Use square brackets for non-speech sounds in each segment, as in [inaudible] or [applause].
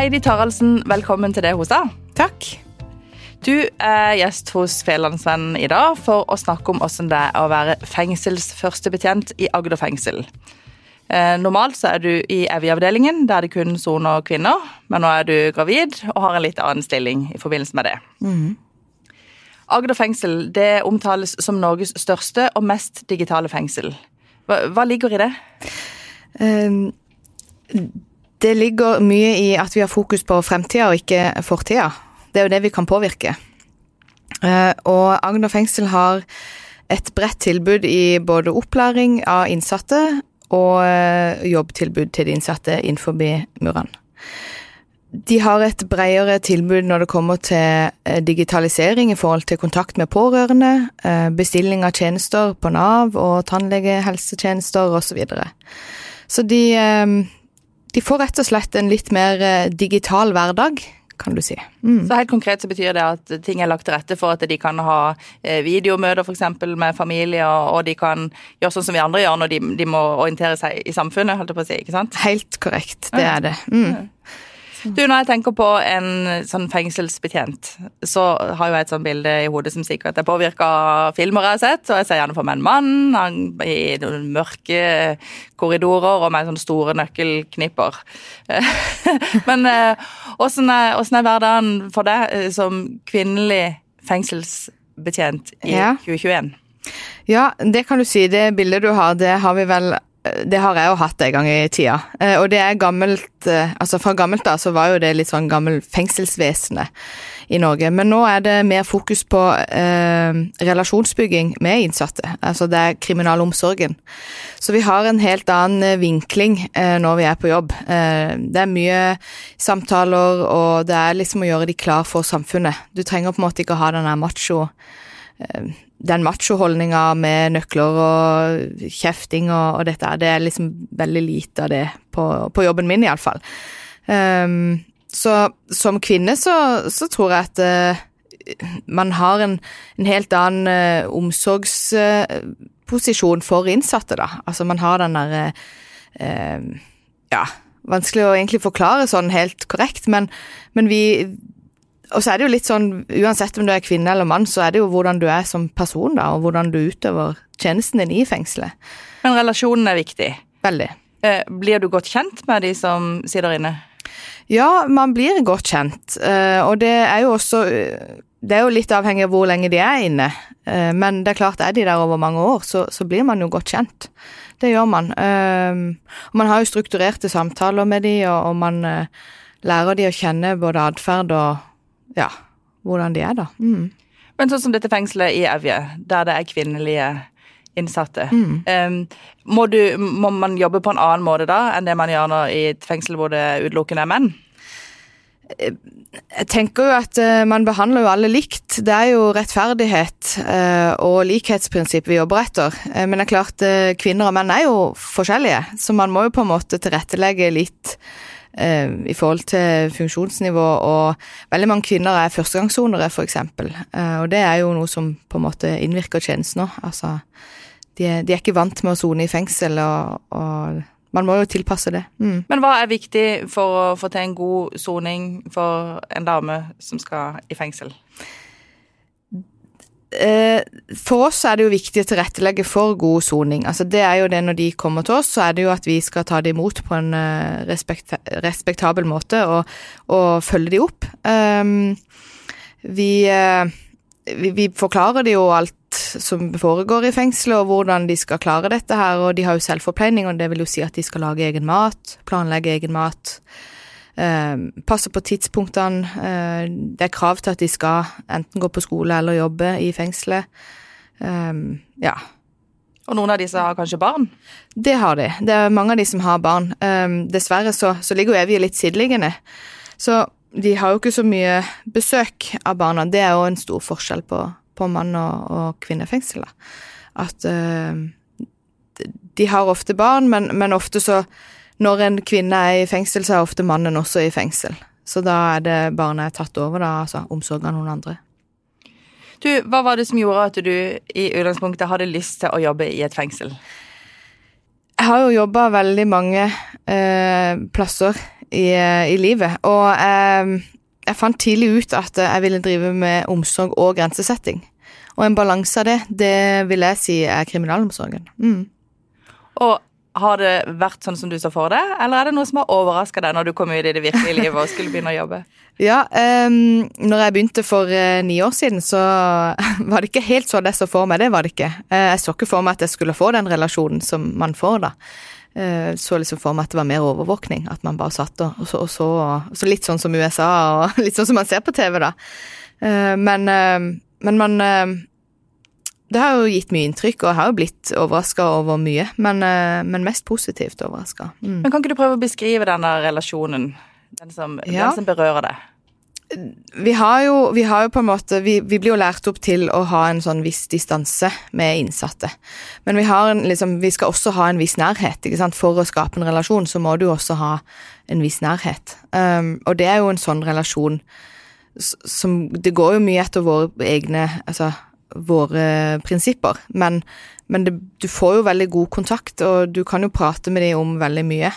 Heidi Taraldsen, velkommen til deg hos deg. Takk. Du er gjest hos Fedlandsvennen i dag for å snakke om hvordan det er å være fengselsførstebetjent i Agder fengsel. Eh, normalt så er du i Evje-avdelingen, der det kun soner kvinner, men nå er du gravid og har en litt annen stilling i forbindelse med det. Mm. Agder fengsel det omtales som Norges største og mest digitale fengsel. Hva, hva ligger i det? Um, det ligger mye i at vi har fokus på fremtida og ikke fortida. Det er jo det vi kan påvirke. Uh, og Agder fengsel har et bredt tilbud i både opplæring av innsatte og uh, jobbtilbud til de innsatte innenfor murene. De har et bredere tilbud når det kommer til uh, digitalisering i forhold til kontakt med pårørende, bestilling av tjenester på Nav og tannlegehelsetjenester osv. Så, videre. så de, de får rett og slett en litt mer digital hverdag kan du si. Mm. Så helt konkret så betyr det at ting er lagt til rette for at de kan ha videomøter f.eks. med familie, og de kan gjøre sånn som vi andre gjør når de, de må orientere seg i samfunnet, holdt jeg på å si, ikke sant? Helt korrekt, det er det. Mm. Du, Når jeg tenker på en sånn fengselsbetjent, så har jo jeg et sånt bilde i hodet som sikkert er påvirka av filmer jeg har sett. og Jeg ser gjerne for meg en mann i noen mørke korridorer og med sånne store nøkkelknipper. [laughs] Men åssen er, er, hverdagen for deg eh, som kvinnelig fengselsbetjent i ja. 2021? Ja, det kan du si. Det bildet du har, det har vi vel det har jeg jo hatt en gang i tida. Eh, og det er gammelt eh, Altså fra gammelt da så var jo det litt sånn gammel fengselsvesenet i Norge. Men nå er det mer fokus på eh, relasjonsbygging med innsatte. Altså det er kriminalomsorgen. Så vi har en helt annen eh, vinkling eh, når vi er på jobb. Eh, det er mye samtaler, og det er liksom å gjøre de klar for samfunnet. Du trenger på en måte ikke å ha den der macho den machoholdninga med nøkler og kjefting og, og, dette, det er liksom veldig lite av det på, på jobben min, iallfall. Um, ehm, så som kvinne så, så tror jeg at uh, man har en, en helt annen uh, omsorgsposisjon uh, for innsatte, da. Altså man har den derre Ja, vanskelig å egentlig forklare sånn helt korrekt, men, men vi og så er det jo litt sånn, uansett om du er kvinne eller mann, så er det jo hvordan du er som person, da, og hvordan du utøver tjenesten din i fengselet. Men relasjonen er viktig? Veldig. Eh, blir du godt kjent med de som sitter inne? Ja, man blir godt kjent, eh, og det er jo også Det er jo litt avhengig av hvor lenge de er inne, eh, men det er klart, er de der over mange år, så, så blir man jo godt kjent. Det gjør man. Man har jo strukturerte samtaler med de, og, man lærer de å kjenne både atferd og ja, hvordan de er, da. Mm. Men sånn som dette fengselet i Evje, der det er kvinnelige innsatte. Mm. Um, må, du, må, man jobbe på en annen måte da enn det man gjør i et fengsel hvor det utelukkende er menn? Jeg tenker jo at uh, man behandler jo alle likt. Det er jo rettferdighet uh, og likhetsprinsipp vi jobber etter. Men det er klart, kvinner og menn er jo forskjellige, så man må jo på en måte tilrettelegge litt eh, i forhold til funksjonsnivå, og veldig mange kvinner er førstegangssonere, f.eks. Eh, og det er jo noe som på en måte innvirker tjenesten òg. Altså, de, de, er ikke vant med å sone i fengsel, og, og man må jo tilpasse det. Mm. Men hva er viktig for å få til en god soning for en dame som skal i fengsel? Eh, for oss er det jo viktig å tilrettelegge for god soning. Altså det er jo det når de kommer til oss, så er det jo at vi skal ta det imot på en eh, respekt, respektabel måte og, og, følge de opp. Um, vi, vi, vi, forklarer de jo alt som foregår i fengselet, og hvordan de skal klare dette her. Og de har jo selvforpleining, og det vil jo si at de skal lage egen mat, planlegge egen mat. Uh, passe på tidspunktene. Uh, det er krav til at de skal enten gå på skole eller jobbe i fengselet. Um, ja. Og noen av disse har kanskje barn? Det har de. Det er mange av de som har barn. Um, dessverre så, så ligger jo Evje litt sideliggende. Så de har jo ikke så mye besøk av barna. Det er jo en stor forskjell på, på mann- og, og kvinnefengsel. At uh, de har ofte barn, men, men ofte så når en kvinne er i fengsel, så er ofte mannen også i fengsel. Så da er det barnet tatt over, da, altså omsorg av noen andre. Du, Hva var det som gjorde at du i utgangspunktet hadde lyst til å jobbe i et fengsel? Jeg har jo jobba veldig mange eh, plasser i, i livet. Og eh, jeg fant tidlig ut at jeg ville drive med omsorg og grensesetting. Og en balanse av det, det vil jeg si er kriminalomsorgen. Mm. Og har det vært sånn som du så for deg, eller er det noe som har overraska deg når du kom ut i det virkelige livet og skulle begynne å jobbe? [laughs] Ja, um, når jeg begynte for uh, ni år siden, så [laughs] var det ikke helt sånn jeg så for meg. Det var det ikke. Uh, jeg så ikke for meg at jeg skulle få den relasjonen som man får da. Uh, så liksom for meg at det var mer overvåkning. At man bare satt og, så, og så, og så Litt sånn som USA, og [laughs] litt sånn som man ser på TV, da. men, men man det har jo gitt mye inntrykk, og jeg har jo blitt overraska over mye. Men, eh, men, mest positivt overraska. Mm. Men kan ikke du prøve å beskrive denne relasjonen? Den som, ja. den som berører deg? Vi har, jo, vi har jo, på en måte vi, vi, blir jo lært opp til å ha en sånn viss distanse med innsatte. Men vi, har en, liksom, vi skal også ha en viss nærhet. ikke sant? For å skape en relasjon så må du også ha en viss nærhet. Um, og det er jo en sånn relasjon som Det går jo mye etter våre egne altså våre prinsipper. Men, men det, du får jo veldig god kontakt, og du kan jo prate med dem om veldig mye.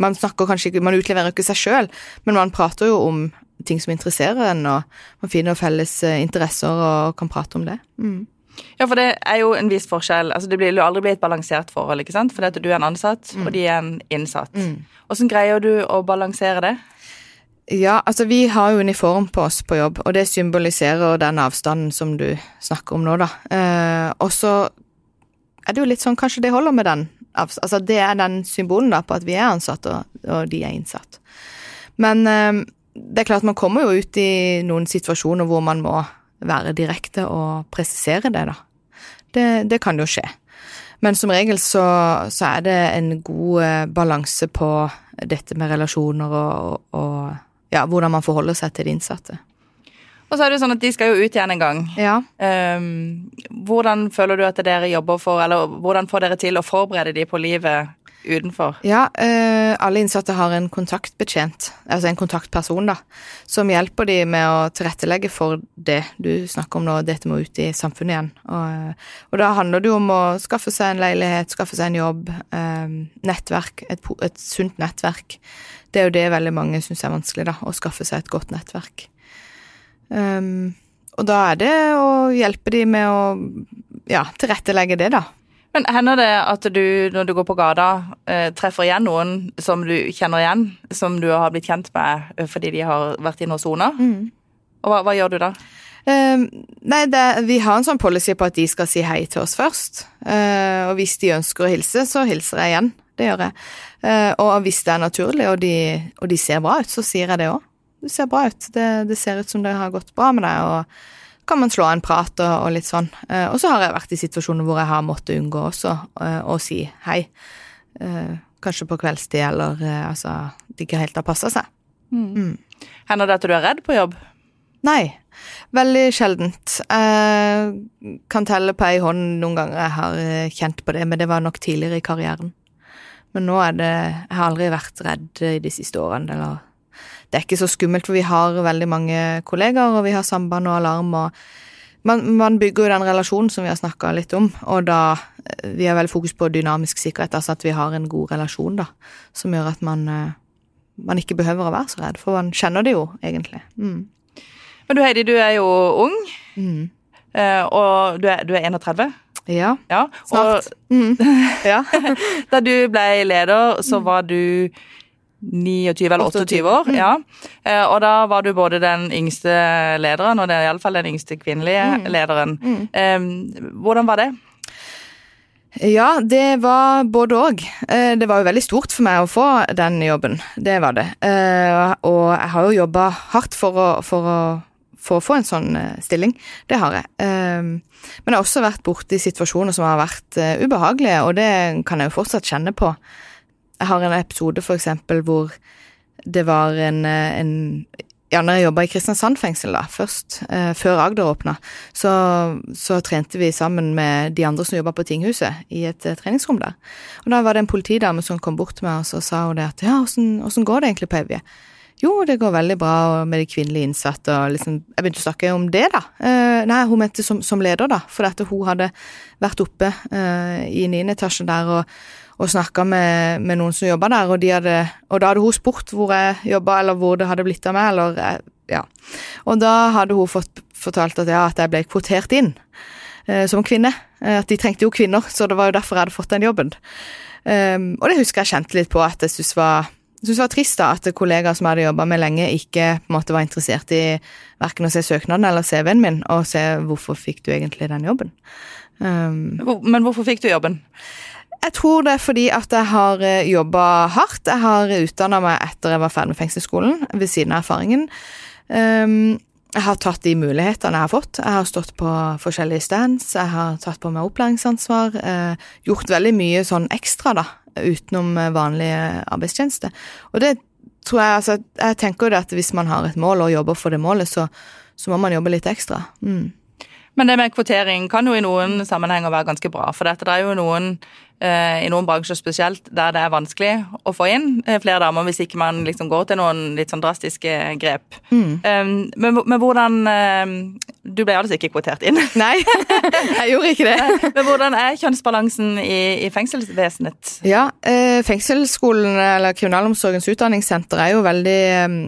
Man snakker kanskje ikke, man utleverer ikke seg sjøl, men man prater jo om ting som interesserer en, og man finner felles eh, interesser og kan prate om det. Mm. Ja, for det er jo en viss forskjell. Altså, Det vil jo aldri bli et balansert forhold, ikke sant? Fordi at du er en ansatt, mm. og de er en innsatt. Hvordan mm. greier du å balansere det? Ja, altså vi har jo uniform på oss på jobb, og det symboliserer den avstanden som du snakker om nå, da. Eh, og så er det jo litt sånn, kanskje det holder med den Altså det er den symbolen da på at vi er ansatt, og, og de er innsatt. Men eh, det er klart man kommer jo ut i noen situasjoner hvor man må være direkte og presisere det, da. Det, det kan jo skje. Men som regel så, så er det en god eh, balanse på dette med relasjoner og, og ja, hvordan man forholder seg til de innsatte. Og så er det jo sånn at De skal jo ut igjen en gang. Ja. Um, hvordan føler du at dere jobber for, eller hvordan får dere til å forberede de på livet utenfor? Ja, eh, alle innsatte har en kontaktbetjent, altså en kontaktperson, da, som hjelper de med å tilrettelegge for det du snakker om nå, dette må ut i samfunnet igjen. Og, og da handler det jo om å skaffe seg en leilighet, skaffe seg en jobb, eh, nettverk, et, et sunt nettverk. Det er jo det veldig mange syns er vanskelig, da, å skaffe seg et godt nettverk. Um, og da er det å hjelpe de med å ja, tilrettelegge det, da. Men hender det at du, når du går på gata, eh, treffer igjen noen som du kjenner igjen, som du har blitt kjent med eh, fordi de har vært inne og sona? Mm. Og hva, hva, gjør du da? Uh, nei, det, vi har en sånn policy på at de skal si hei til oss først. Uh, og hvis de ønsker å hilse, så hilser jeg igjen. Det gjør jeg. Uh, og hvis det er naturlig, og de, og de, ser bra ut, så sier jeg det òg. Du ser bra ut. Det, det, ser ut som det har gått bra med deg, og kan man slå en prat og, og litt sånn. Uh, og så har jeg vært i situasjoner hvor jeg har måttet unngå også uh, å si hei. kanskje på kveldstid, eller altså Det ikke helt har passa seg. Mm. Mm. Hender det at du er redd på jobb? Nei. Veldig sjeldent. Jeg kan telle på ei hånd noen ganger jeg har kjent på det, men det var nok tidligere i karrieren. Men nå er det Jeg har aldri vært redd i de siste årene, eller Det er ikke så skummelt, for vi har veldig mange kollegaer, og vi har samband og alarm, og man, man bygger jo den relasjonen som vi har snakka litt om, og da Vi har veldig fokus på dynamisk sikkerhet, altså at vi har en god relasjon, da, som gjør at man, eh, man ikke behøver å være så redd, for man kjenner det jo, egentlig. Mm. Men du Heidi, du er jo ung, mm. Eh, og du er, du er 31? Ja. ja. Snart. Mm. [laughs] ja. [laughs] da du ble leder, så mm. var du 29 eller 28 år. Mm. ja. Eh, og da var du både den yngste lederen, og det er iallfall den yngste kvinnelige mm. lederen. Mm. Hvordan var det? Ja, det var både òg. Eh, det var jo veldig stort for meg å få den jobben. Det var det. Eh, og jeg har jo jobba hardt for å, for å for å få en sånn stilling. Det har jeg. Men jeg har også vært borti situasjoner som har vært ubehagelige, og det kan jeg jo fortsatt kjenne på. Jeg har en episode for eksempel hvor det var en, eh, en ja, når jeg jobba i Kristiansand fengsel, da, først, eh, før Agder åpna, så, så, trente vi sammen med de andre som jobba på tinghuset, i et eh, treningsrom der. Og da var det en politidame som kom bort til meg og sa hun det at ja, åssen går det egentlig på Evje? Jo, det går veldig bra med de kvinnelige innsatte. og liksom, Jeg begynte å snakke om det, da. Eh, nei, hun mente som, som, leder, da. For at hun hadde vært oppe eh, i niende etasje der og, og snakka med, med, noen som jobba der, og, de hadde, og, da hadde hun spurt hvor jeg jobba, eller hvor det hadde blitt av meg, eller eh, ja. Og da hadde hun fått fortalt at ja, at jeg ble kvotert inn eh, som kvinne. Eh, at de trengte jo kvinner, så det var jo derfor jeg hadde fått den jobben. Um, og det husker jeg kjente litt på at jeg syntes var det var trist da at kollegaer som jeg hadde jobba med lenge, ikke på en måte var interessert i verken å se søknaden eller CV-en min, og se hvorfor fikk du egentlig den jobben. Um, Men hvorfor fikk du jobben? Jeg tror det er fordi at jeg har eh, jobba hardt. Jeg har utdanna meg etter jeg var ferdig med fengselsskolen, ved siden av erfaringen. Um, jeg har tatt de mulighetene jeg har fått. Jeg har stått på forskjellige stands, jeg har tatt på meg opplæringsansvar. Eh, gjort veldig mye sånn ekstra, da, utenom eh, vanlig arbeidstjeneste. Og det tror jeg altså Jeg tenker jo det at hvis man har et mål og jobber for det målet, så, så må man jobbe litt ekstra. Mm. Men det med kvotering kan jo i noen sammenhenger være ganske bra. For dette, er jo noen Eh, i noen bransjer spesielt, der det er vanskelig å få inn eh, flere damer hvis ikke man liksom går til noen litt sånn drastiske grep. Mm. Um, men, men, hvordan um, Du ble altså ikke kvotert inn? [laughs] Nei, jeg gjorde ikke det. [laughs] men hvordan er kjønnsbalansen i, i fengselsvesenet? Ja, eh, Fengselsskolen, eller Kriminalomsorgens utdanningssenter, er jo veldig um,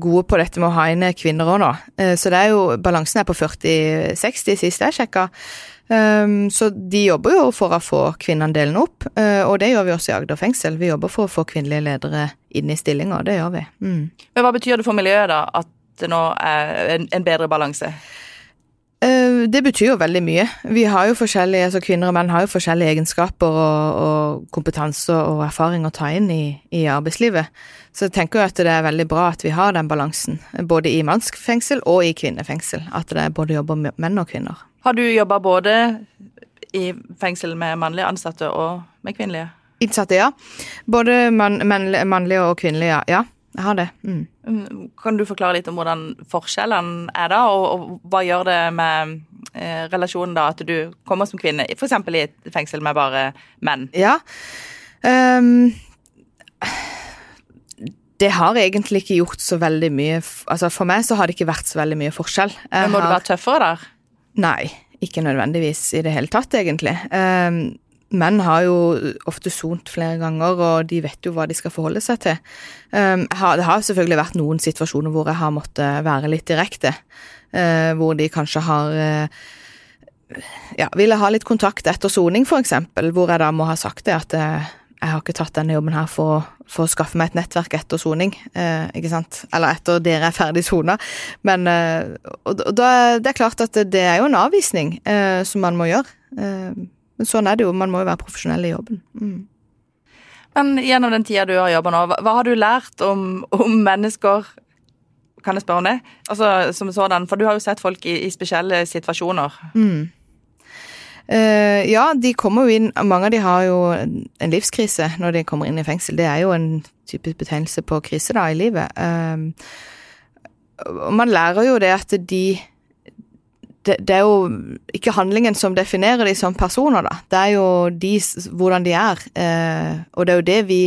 gode på dette med å ha inn kvinner òg nå. Så det er jo, balansen er på 40-60 sist jeg sjekka. Um, så de jobber jo for å få kvinneandelen opp, uh, og det gjør vi også i Agder fengsel. Vi jobber for å få kvinnelige ledere inn i stillinger, det gjør vi. Mm. Men Hva betyr det for miljøet, da, at det nå er en, bedre balanse? Uh, det betyr jo veldig mye. Vi har jo forskjellige, altså Kvinner og menn har jo forskjellige egenskaper og, og kompetanse og erfaring å ta inn i, i, arbeidslivet. Så jeg tenker jo at det er veldig bra at vi har den balansen, både i mannsfengsel og i kvinnefengsel. At det er både jobber menn og kvinner. Har du jobba både i fengsel med mannlige ansatte og med kvinnelige? Innsatte, ja. Både man, mannlige og kvinnelige, ja. Jeg har det. Mm. mm. Kan du forklare litt om hvordan forskjellene er da, og, og hva gjør det med eh, relasjonen da at du kommer som kvinne, f.eks. i et fengsel med bare menn? Ja. Um, det har egentlig ikke gjort så veldig mye Altså For meg så har det ikke vært så veldig mye forskjell. Jeg Men Må har... du være tøffere der? Nei, ikke nødvendigvis i det hele tatt, egentlig. Um, menn har jo ofte sont flere ganger, og de vet jo hva de skal forholde seg til. Um, har, det har selvfølgelig vært noen situasjoner hvor jeg har måttet være litt direkte. Uh, hvor de kanskje har uh, ja, ville ha litt kontakt etter soning, f.eks., hvor jeg da må ha sagt det at uh, jeg har ikke tatt denne jobben her for, for å skaffe meg et nettverk etter soning, eh, ikke sant, eller etter dere er ferdig sona. Men eh, og, og da, det er klart at det er jo en avvisning eh, som man må gjøre. Eh, men sånn er det jo, man må jo være profesjonell i jobben. Mm. Men gjennom den tida du har jobba nå, hva, hva, har du lært om, om, mennesker? Kan jeg spørre om det? Altså som sådan, For du har jo sett folk i, i spesielle situasjoner. Mm. Uh, ja, de kommer jo inn Mange av de har jo en livskrise når de kommer inn i fengsel. Det er jo en typisk betegnelse på krise da, i livet. Uh, man lærer jo det at de det, det, er jo ikke handlingen som definerer de som personer, da. Det er jo de, hvordan de er. Eh, og det er jo det vi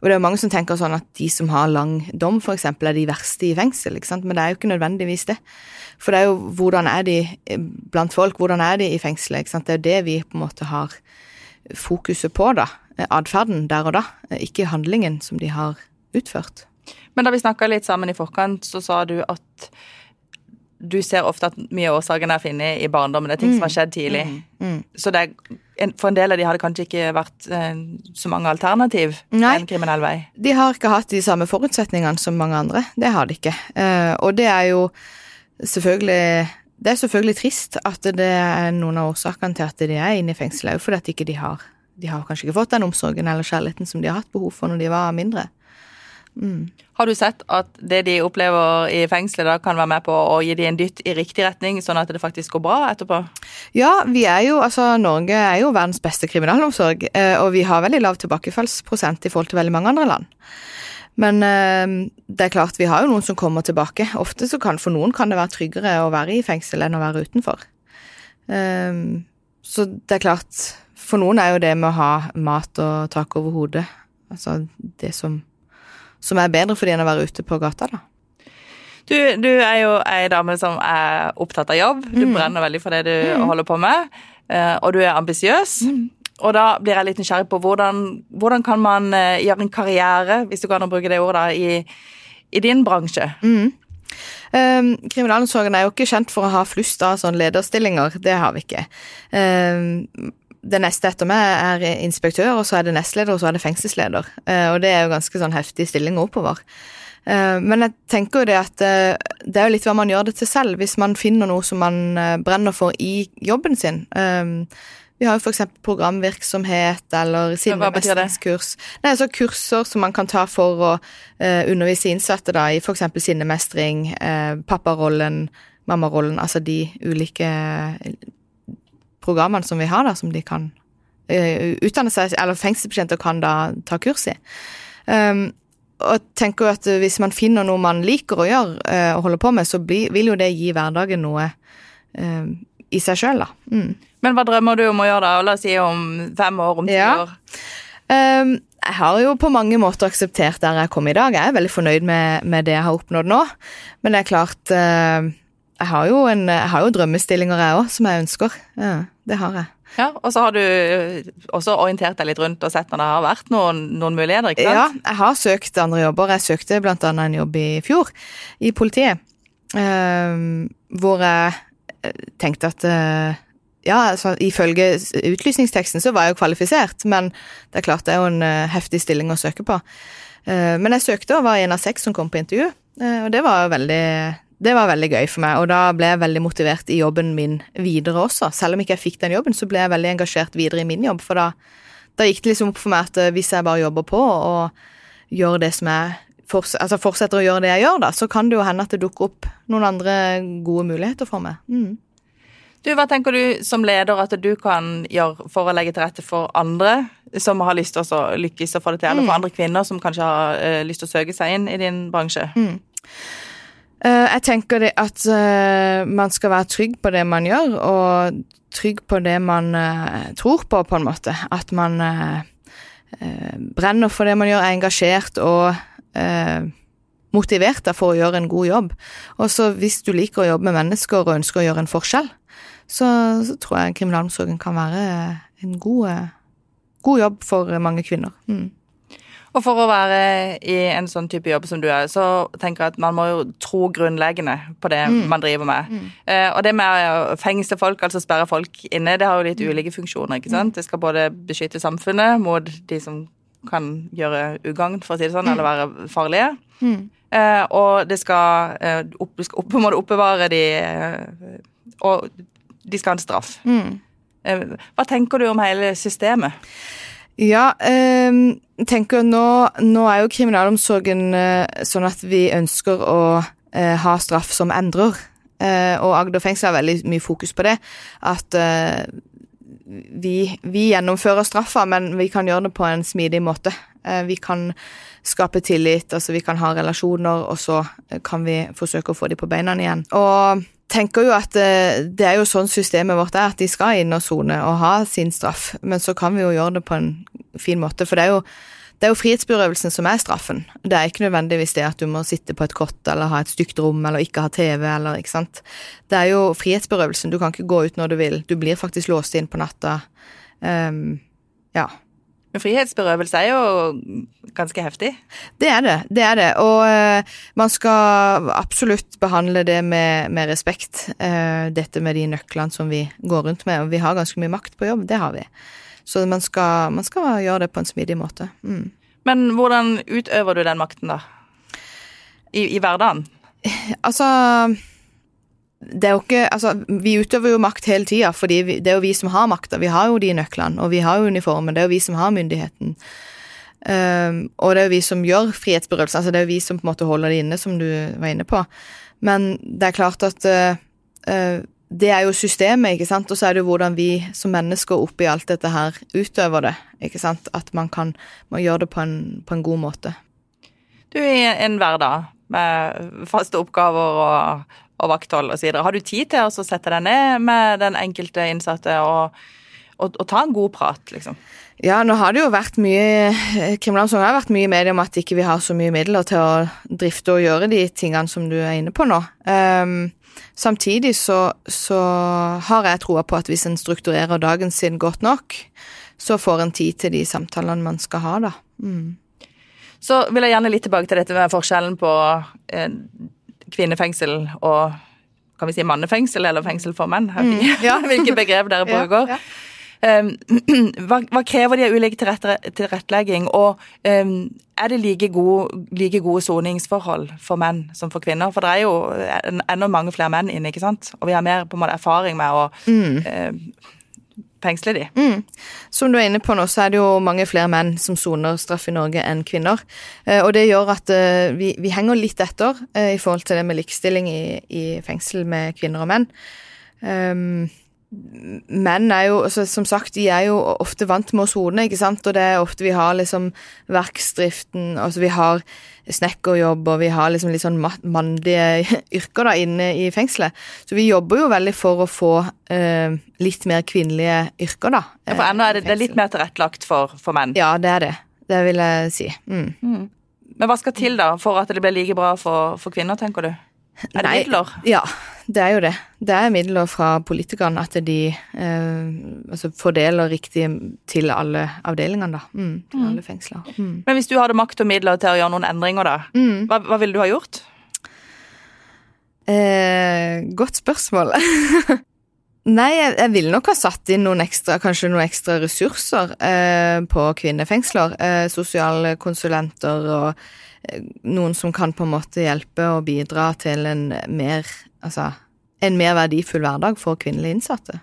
Og det er jo mange som tenker sånn at de som har lang dom, f.eks., er de verste i fengsel, ikke sant. Men det er jo ikke nødvendigvis det. For det er jo hvordan er de eh, blant folk, hvordan er de i fengselet? ikke sant? Det er jo det vi på en måte har fokuset på, da. Atferden der og da, ikke handlingen som de har utført. Men da vi snakka litt sammen i forkant, så sa du at du ser ofte at mye av årsaken er funnet i barndommen. Det er ting mm. som har skjedd tidlig. Mm. Mm. Så er, for en del av de har det kanskje ikke vært eh, så mange alternativ Nei, en kriminell vei? De har ikke hatt de samme forutsetningene som mange andre. Det har de ikke. Eh, og det er jo selvfølgelig Det er selvfølgelig trist at det er noen av årsakene til at de er inne i fengsel, òg fordi at ikke de har De har kanskje ikke fått den omsorgen eller kjærligheten som de har hatt behov for når de var mindre. Har du sett at det de opplever i fengselet, da kan være med på å gi dem en dytt i riktig retning, sånn at det faktisk går bra etterpå? Ja, vi er jo, altså Norge er jo verdens beste kriminalomsorg, eh, og vi har veldig lav tilbakefallsprosent i forhold til veldig mange andre land. Men eh, det er klart, vi har jo noen som kommer tilbake. Ofte så kan for noen kan det være tryggere å være i fengsel enn å være utenfor. Eh, så det er klart, for noen er jo det med å ha mat og tak over hodet altså det som, som er bedre for de enn å være ute på gata, da. Du, du er jo ei dame som er opptatt av jobb. Du Mm. brenner veldig for det du holder på med. eh, Og du er ambisiøs. Mm. Og da blir jeg litt nysgjerrig på hvordan, hvordan kan man eh, gjøre en karriere, hvis du kan bruke det ordet, da, i, i din bransje? Mm. Um, kriminalomsorgen er jo ikke kjent for å ha flust av sånne lederstillinger. Det har vi ikke. Um, det neste etter meg er inspektør, og så er det nestleder, og så er det fengselsleder. Uh, og det er jo ganske sånn heftige stillinger oppover. Uh, men jeg tenker jo det at uh, det er jo litt hva man gjør det til selv, hvis man finner noe som man brenner for i jobben sin. Vi har jo f.eks. programvirksomhet eller sinnemestringskurs. det? sinnemestringskurs. Nei, altså kurser som man kan ta for å eh, undervise innsatte da, i f.eks. sinnemestring, eh, papparollen, mammarollen, altså de ulike eh, programmene som vi har da, som de kan uh, utdanne seg, eller fengselsbetjenter kan da ta kurs i. Um, og jeg tenker jo at eh, hvis man finner noe man liker å gjøre uh, og holder på med, så bli, vil jo det gi hverdagen noe uh, i seg sjøl, da. Mm. Men hva drømmer du om å gjøre da? La oss si om fem år, om ti Ja. år. Um, jeg har jo på mange måter akseptert der jeg kom i dag. Jeg er veldig fornøyd med, med det jeg har oppnådd nå. Men det er klart uh, Jeg har jo, en, jeg har jo drømmestillinger, jeg òg, som jeg ønsker. Ja, det har jeg. Ja, og så har du eh, også orientert deg litt rundt og sett når det har vært noen, noen muligheter, ikke sant? Ja, jeg har søkt andre jobber. Jeg søkte blant annet en jobb i fjor, i politiet. Uh, hvor jeg eh, tenkte at uh, ja, altså, ifølge utlysningsteksten så var jeg jo kvalifisert, men det er klart det er jo en uh, heftig stilling å søke på. Men jeg søkte og var en av seks som kom på intervju, og det var jo veldig det var veldig gøy for meg, og da ble jeg veldig motivert i jobben min videre også. Selv om ikke jeg fikk den jobben, så ble jeg veldig engasjert videre i min jobb, for da, da gikk det liksom opp for meg at eh, hvis jeg bare jobber på og gjør det som jeg forts altså fortsetter å gjøre det jeg gjør, da, så kan det jo hende at det dukker opp noen andre gode muligheter for meg. Mm. Du, Hva tenker du som leder at du kan gjøre for å legge til rette for andre som har lyst til å lykkes og få det til, eller for andre kvinner som kanskje har eh, lyst til å søke seg inn i din bransje? Eh, jeg tenker det at eh, man skal være trygg på det man gjør, og trygg på det man eh, tror på, på en måte. At man brenner for det man gjør, er engasjert og motivert for å gjøre en god jobb. Og så hvis du liker å jobbe med mennesker og ønsker å gjøre en forskjell, så, så tror jeg kriminalomsorgen kan være en god, god jobb for mange kvinner. Mm. Og for å være i en sånn type jobb som du er, så tenker jeg at man må jo tro grunnleggende på det man driver med. Eh, og det med å fengsle folk, altså sperre folk inne, det har jo litt ulike funksjoner, ikke sant? Det skal både beskytte samfunnet mot de som kan gjøre ugagn, for å si det sånn, eller være farlige. Eh, og det skal, eh, opp, skal opp, en måte oppbevare de eh, Og de skal ha en straff. Eh, hva tenker du om hele systemet? Ja, eh, tenker nå, nå er jo kriminalomsorgen eh, sånn at vi ønsker å eh, ha straff som endrer. Eh, og Agder fengsel har veldig mye fokus på det. At eh, vi, vi gjennomfører straffa, men vi kan gjøre det på en smidig måte. Eh, vi kan skape tillit, altså vi kan ha relasjoner, og så eh, kan vi forsøke å få dem på beina igjen. Og tenker jo at eh, det er jo sånn systemet vårt er, at de skal inn og sone og ha sin straff, men så kan vi jo gjøre det på en fin måte, for det er jo det er jo frihetsberøvelsen som er straffen. Det er ikke nødvendigvis det at du må sitte på et kott eller ha et stygt rom eller ikke ha TV eller ikke sant. Det er jo frihetsberøvelsen. Du kan ikke gå ut når du vil. Du blir faktisk låst inn på natta. Um, ja. Men frihetsberøvelse er jo ganske heftig. Det er det. det er det. Og uh, man skal absolutt behandle det med, med respekt. Uh, dette med de nøklene som vi går rundt med. Og vi har ganske mye makt på jobb, det har vi. Så man skal, man skal gjøre det på en smidig måte. Mm. Men hvordan utøver du den makten, da? I, i hverdagen? [laughs] Altså det er jo ikke, altså, Vi utøver jo makt hele tida, for det er jo vi som har makta. Vi har jo de nøklene, og vi har jo uniformen. Det er jo vi som har myndigheten. Um, og det er jo vi som gjør frihetsberøvelsen. Altså, det er jo vi som på en måte holder det inne, som du var inne på. Men det er klart at uh, uh, det er jo systemet, ikke sant, og så er det jo hvordan vi som mennesker oppi alt dette her utøver det, ikke sant, at man kan man gjør det på en, på en god måte. Du er i en hverdag med faste oppgaver og, og vakthold osv. Har du tid til å sette deg ned med den enkelte innsatte og, og, og ta en god prat, liksom. Ja, nå har det jo vært mye Kriminalomsorgen har vært mye i media om at ikke vi har så mye midler til å drifte og gjøre de tingene som du er inne på nå. Um, samtidig så, så har jeg troa på at hvis en strukturerer dagen sin godt nok, så får en tid til de samtalene man skal ha, da. Mm. Så vil jeg gjerne litt tilbake til dette med forskjellen på eh, kvinnefengsel og kan vi si mannefengsel eller fengsel for menn? Mm, ja. [laughs] Hvilke begrep dere bruker. Ja, ja. Um, [clears throat] hva, hva, krever de av ulik tilrettelegging, og um, er det like, gode, like, gode soningsforhold for menn som for kvinner? For det er jo enda mange flere menn inne, ikke sant? Og vi har mer på en måte erfaring med å mm. uh, fengsle de. Mm. Som du er inne på nå, så er det jo mange flere menn som soner straff i Norge enn kvinner. Eh, og det gjør at eh, vi, vi, henger litt etter eh, i forhold til det med likestilling i, i fengsel med kvinner og menn. Um, menn er jo, altså, som sagt, de er jo ofte vant med å sone, ikke sant, og det er ofte vi har liksom verksdriften, altså vi har snekkerjobb, og vi har liksom litt sånn mannlige [laughs] yrker da inne i fengselet. Så vi jobber jo veldig for å få eh, litt mer kvinnelige yrker, da. Ja, for ennå er det, det er litt mer tilrettelagt for, for, menn? Ja, det er det. Det vil jeg si. Mm. Mm. Men hva skal til da for at det blir like bra for, for kvinner, tenker du? Er det midler? Ja, det er jo det. Det er midler fra politikerne at de eh, altså fordeler riktig til alle avdelingene, da. Mm, til mm. alle fengsler. Mm. Men hvis du hadde makt og midler til å gjøre noen endringer, da, mm. hva, hva, ville du ha gjort? Eh, godt spørsmål. [laughs] Nei, jeg, jeg ville nok ha satt inn noen ekstra, kanskje noen ekstra ressurser eh, på kvinnefengsler. Eh, sosialkonsulenter og noen som kan på en måte hjelpe og bidra til en mer, altså, en mer verdifull hverdag for kvinnelige innsatte.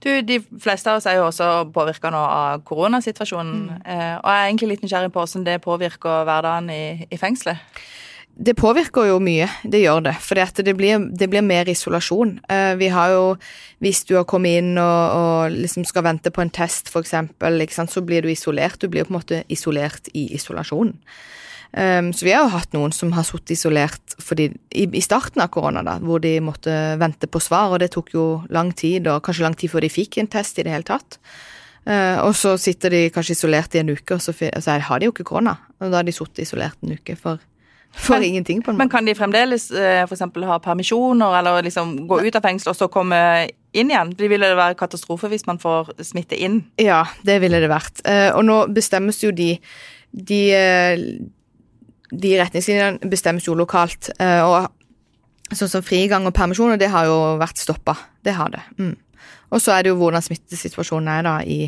Du, De fleste av oss er jo også påvirka nå av koronasituasjonen. Mm. Eh, og jeg er egentlig litt nysgjerrig på hvordan det påvirker hverdagen i, i fengselet. Det påvirker jo mye, det gjør det. For det, blir, det blir mer isolasjon. Eh, vi har jo, hvis du har kommet inn og, og liksom skal vente på en test, f.eks., så blir du isolert. Du blir på en måte isolert i isolasjonen. Um, så vi har jo hatt noen som har sittet isolert fordi, i, i, starten av korona, da, hvor de måtte vente på svar, og det tok jo lang tid, og kanskje lang tid før de fikk en test i det hele tatt. Uh, og så sitter de kanskje isolert i en uke, og så, så har de jo ikke korona. Og da har de sittet isolert en uke for, for men, ingenting. på en måte. Men kan de fremdeles uh, f.eks. ha permisjoner, eller liksom gå ut av fengsel og så komme inn igjen? Det ville det være katastrofe hvis man får smitte inn? Ja, det ville det vært. Uh, og nå bestemmes jo de de de retningslinjene bestemmes jo lokalt. Eh, og sånn som frigang og permisjoner, det har jo vært stoppa. Det har det. Mm. Og så er det jo hvordan smittesituasjonen er da i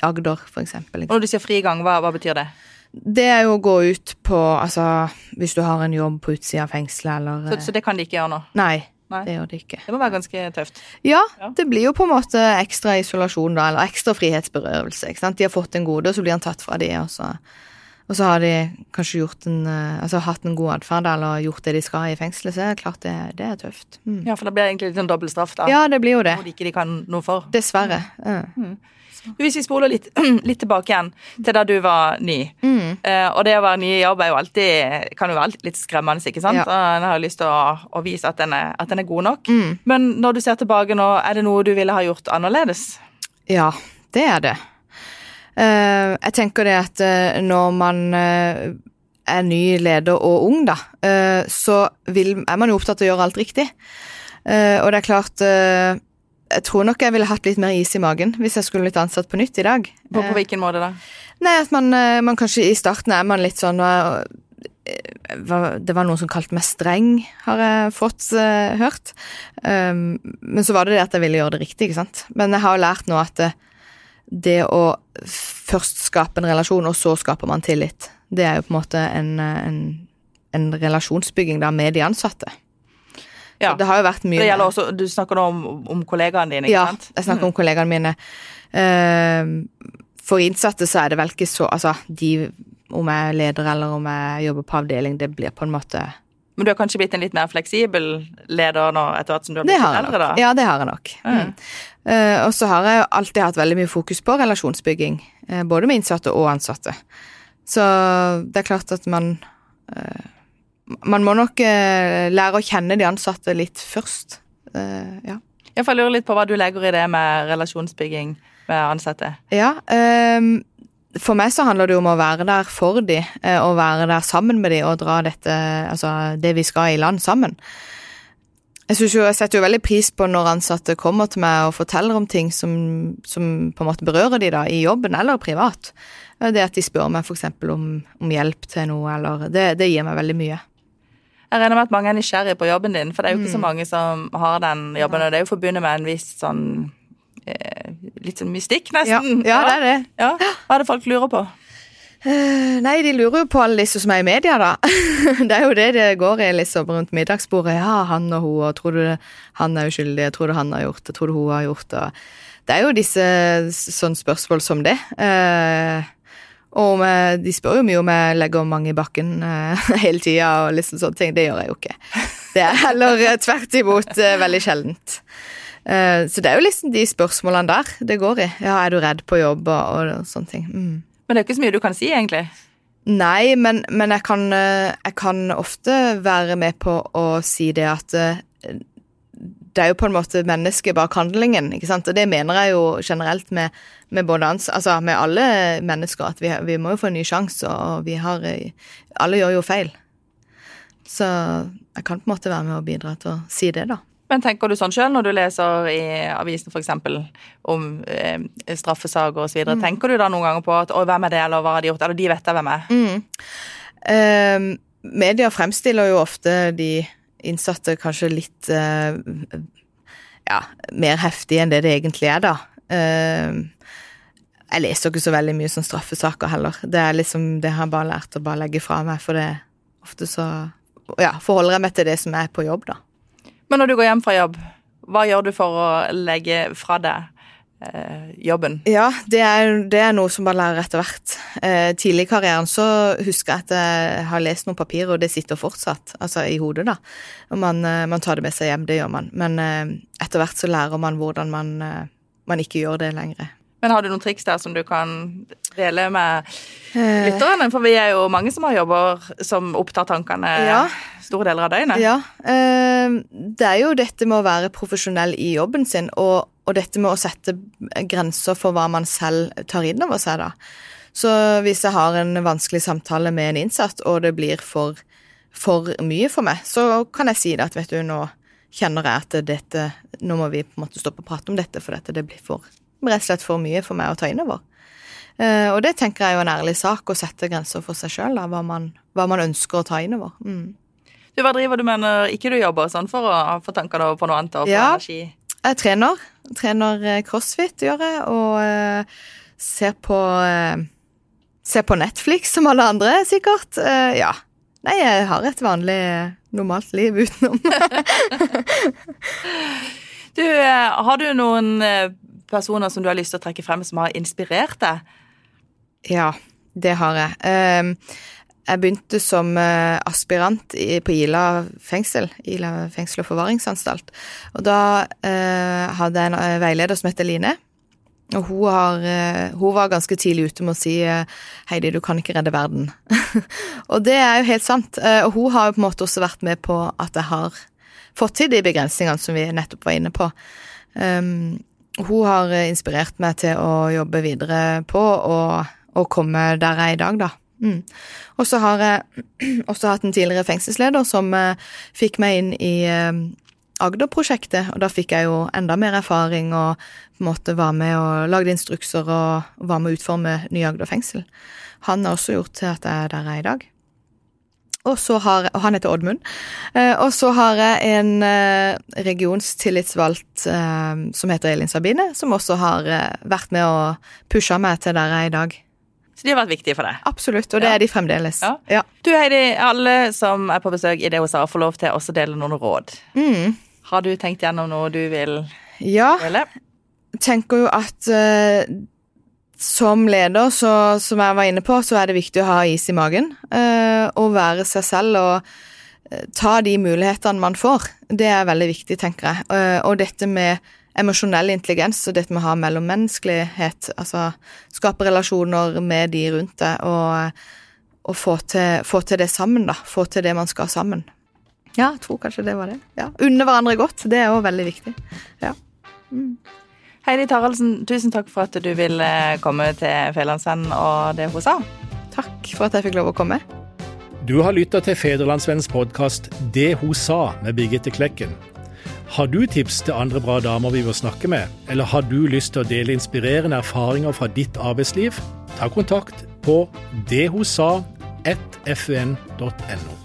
Agder, f.eks. Og når du sier frigang, hva, hva betyr det? Det er jo å gå ut på Altså, hvis du har en jobb på utsida av fengselet, eller så, så, det kan de ikke gjøre nå? Nei, nei, det gjør de ikke. Det må være ganske tøft. Ja, ja, det blir jo på en måte ekstra isolasjon, da, eller ekstra frihetsberøvelse. ikke sant? De har fått en gode, og så blir han tatt fra de, og så og så har de kanskje gjort en, eh, altså hatt en god atferd eller gjort det de skal i fengselet, så er det klart det, det er tøft. Mm. Ja, for det blir egentlig litt sånn dobbel straff, da? Ja, det blir jo det. Hvor de ikke kan noe for. Dessverre. Mm. Mm. Hvis vi spoler litt, [clears throat] litt, tilbake igjen til da du var ny. Uh, og det å være ny i jobb er jo alltid, kan jo være litt skremmende, ikke sant? Ja. En har lyst til å, å vise at den, er, at den, er, god nok. Mm. Men når du ser tilbake nå, er det noe du ville ha gjort annerledes? Ja, det er det. Uh, jeg tenker det at uh, når man uh, er ny leder og ung, da, så vil, er man jo opptatt av å gjøre alt riktig. og det er klart Jeg tror nok jeg ville hatt litt mer is i magen hvis jeg skulle blitt ansatt på nytt i dag. På, på hvilken måte da? Nei, at man, man, kanskje i starten er man litt sånn det var noen som kalte meg streng, har jeg fått hørt. Men så var det det at jeg ville gjøre det riktig, ikke sant. Men jeg har lært nå at det å først skape en relasjon, og så skaper man tillit, det er jo på en måte en, en, en relasjonsbygging da med de ansatte. Ja, det har jo vært mye det også, Du snakker nå om, om kollegaene dine, ikke ja, sant? Ja, jeg snakker mm. om kollegaene mine. Uh, for innsatte så er det vel ikke så Altså, de, om jeg er leder eller om jeg jobber på avdeling, det blir på en måte men du har kanskje blitt en litt mer fleksibel leder nå etter hvert som du har blitt eldre? da? Ja, det har jeg nok. Mm. Uh, og så har jeg alltid hatt veldig mye fokus på relasjonsbygging, uh, både med innsatte og ansatte. Så det er klart at man uh, Man må nok lære å kjenne de ansatte litt først. ja. Jeg får lure litt på hva du legger i det med relasjonsbygging med ansatte? Ja. ehm, for meg så handler det jo om å være der for de, eh, og være der sammen med de og dra dette, altså det vi skal i land sammen. Jeg, jo, jeg setter jo veldig pris på når ansatte kommer til meg og forteller om ting som, som på en måte berører de da, i jobben eller privat. Det at de spør meg f.eks. Om, om hjelp til noe, eller det, det gir meg veldig mye. Jeg regner med at mange er nysgjerrige på jobben din, for det er jo ikke så mange som har den jobben, og det er jo forbundet med en viss sånn eh, Litt sånn mystikk, Ja, nesten. ja det er det. Ja. Hva er det folk lurer på? Eh, Nei, de lurer jo på alle disse som er i media, da. [laughs] Det er jo det det går i liksom rundt middagsbordet. Ja, han og hun, og tror du han er uskyldig, tror du han har gjort det, tror du hun har gjort det. Det er jo disse sånne spørsmål som det. Eh, og de spør jo mye om jeg legger mange i bakken eh, [laughs] hele tida og liksom sånne ting. Det gjør jeg jo ikke. Det er heller tvert imot veldig sjeldent. Så det er jo liksom de spørsmålene der det går i. Ja, er du redd på jobb og, og sånne ting. Mm. Men det er ikke så mye du kan si, egentlig. Nei, men, men jeg, kan, eh, jeg kan ofte være med på å si det at eh, det er jo på en måte mennesket bak handlingen, ikke sant? Og det mener jeg jo generelt med, med både ans altså med alle mennesker, at vi, vi må jo få en ny sjanse, og vi har eh, Alle gjør jo feil. Så jeg kan på en måte være med og bidra til å si det, da. Men tenker du sånn sjøl når du leser i avisen f.eks. om eh, straffesaker osv., Mm. tenker du da noen ganger på at 'å, hvem er det', eller 'hva har de gjort', eller 'de vet jeg hvem er'? Mm. Eh, media fremstiller jo ofte de innsatte kanskje litt eh, ja, mer heftig enn det det egentlig er, da. Eh, jeg leser ikke så veldig mye sånn straffesaker heller. Det er liksom, det har jeg bare lært å bare legge fra meg, for det ofte så ja, forholder jeg meg til det som er på jobb, da. Men når du går hjem fra jobb, hva gjør du for å legge fra deg eh, jobben? Ja, det er, det er noe som man lærer etter hvert. Eh, tidlig i karrieren så husker jeg at jeg har lest noen papirer, og det sitter fortsatt, altså i hodet, da. Og man, eh, man tar det med seg hjem, det gjør man. Men eh, etter hvert så lærer man hvordan man, eh, man ikke gjør det lenger. Men har du noen triks der som du kan dele med Eh, lytterne? For vi er jo mange som har jobber som opptar tankene Ja. store deler av døgnet. Ja. Eh, det er jo dette med å være profesjonell i jobben sin, og, og dette med å sette grenser for hva man selv tar inn over seg, da. Så hvis jeg har en vanskelig samtale med en innsatt, og det blir for, for mye for meg, så kan jeg si det at vet du, nå kjenner jeg at dette Nå må vi på en måte stoppe å prate om dette, for dette det blir for, rett og slett for mye for meg å ta innover. Uh, og det tenker jeg er jo en ærlig sak, å sette grenser for seg sjøl, hva, man- hva man ønsker å ta innover. Mm. Du, Hva driver du med når ikke du jobber, sånn for å få tankene over på noe annet og Ja. energi? Jeg trener. Trener eh, crossfit, gjør jeg, og uh, ser på uh, Ser på Netflix som alle andre, sikkert. Uh, ja. Nei, jeg har et vanlig, eh, normalt liv utenom. [laughs] [laughs] Du, eh, har du noen eh, personer som du har lyst til å trekke frem som har inspirert deg? ja, det har jeg. Eh, jeg begynte som eh, aspirant på Ila fengsel, Ila fengsel og forvaringsanstalt. Og da eh, hadde jeg en eh, veileder som heter Line. Og hun, har, hun var ganske tidlig ute med å si Heidi, du kan ikke redde verden. [laughs] og det er jo helt sant. Og hun har jo på en måte også vært med på at jeg har fått til de begrensningene som vi nettopp var inne på. Um, hun har eh, inspirert meg til å jobbe videre på og, og komme der jeg er i dag, da. Mm. Og så har jeg [clears throat] også hatt en tidligere fengselsleder som eh, fikk meg inn i eh, Agder-prosjektet, og da fikk jeg jo enda mer erfaring og på en måte var med og lagde instrukser og var med å utforme nye Agder fengsel. Han har også gjort til at jeg er der jeg er i dag. Og så har, og han heter Oddmund. Eh, og så har jeg en eh, regionstillitsvalgt eh, som heter Elin Sabine, som også har vært med og pusha meg til der jeg er i dag. Så de har vært viktige for deg? Absolutt, og det Ja. er de fremdeles. Ja. Ja. Du Heidi, alle som er på besøk i hos får lov til å også dele noen råd. Mm. Har du tenkt gjennom noe du vil ja, dele? tenker jo at som leder, så, som jeg var inne på, så er det viktig å ha is i magen. eh, og være seg selv og eh, ta de mulighetene man får. Det er veldig viktig, tenker jeg. Eh, og dette med emosjonell intelligens og dette med å ha mellommenneskelighet, altså skape relasjoner med de rundt deg, og, og få, til, få til det sammen, da. Få til det man skal sammen. Ja, jeg tror kanskje det var det. Ja. Unne hverandre godt, det er òg veldig viktig. Ja. Heidi Taraldsen, tusen takk for at du ville komme til Fedrelandsvennen og det hun sa. Takk for at jeg fikk lov å komme. Du har lytta til Federlandsvennens podkast 'Det hun sa' med Birgitte Klekken. Har du tips til andre bra damer vi bør snakke med, eller har du lyst til å dele inspirerende erfaringer fra ditt arbeidsliv? Ta kontakt på dethosa1fun.no.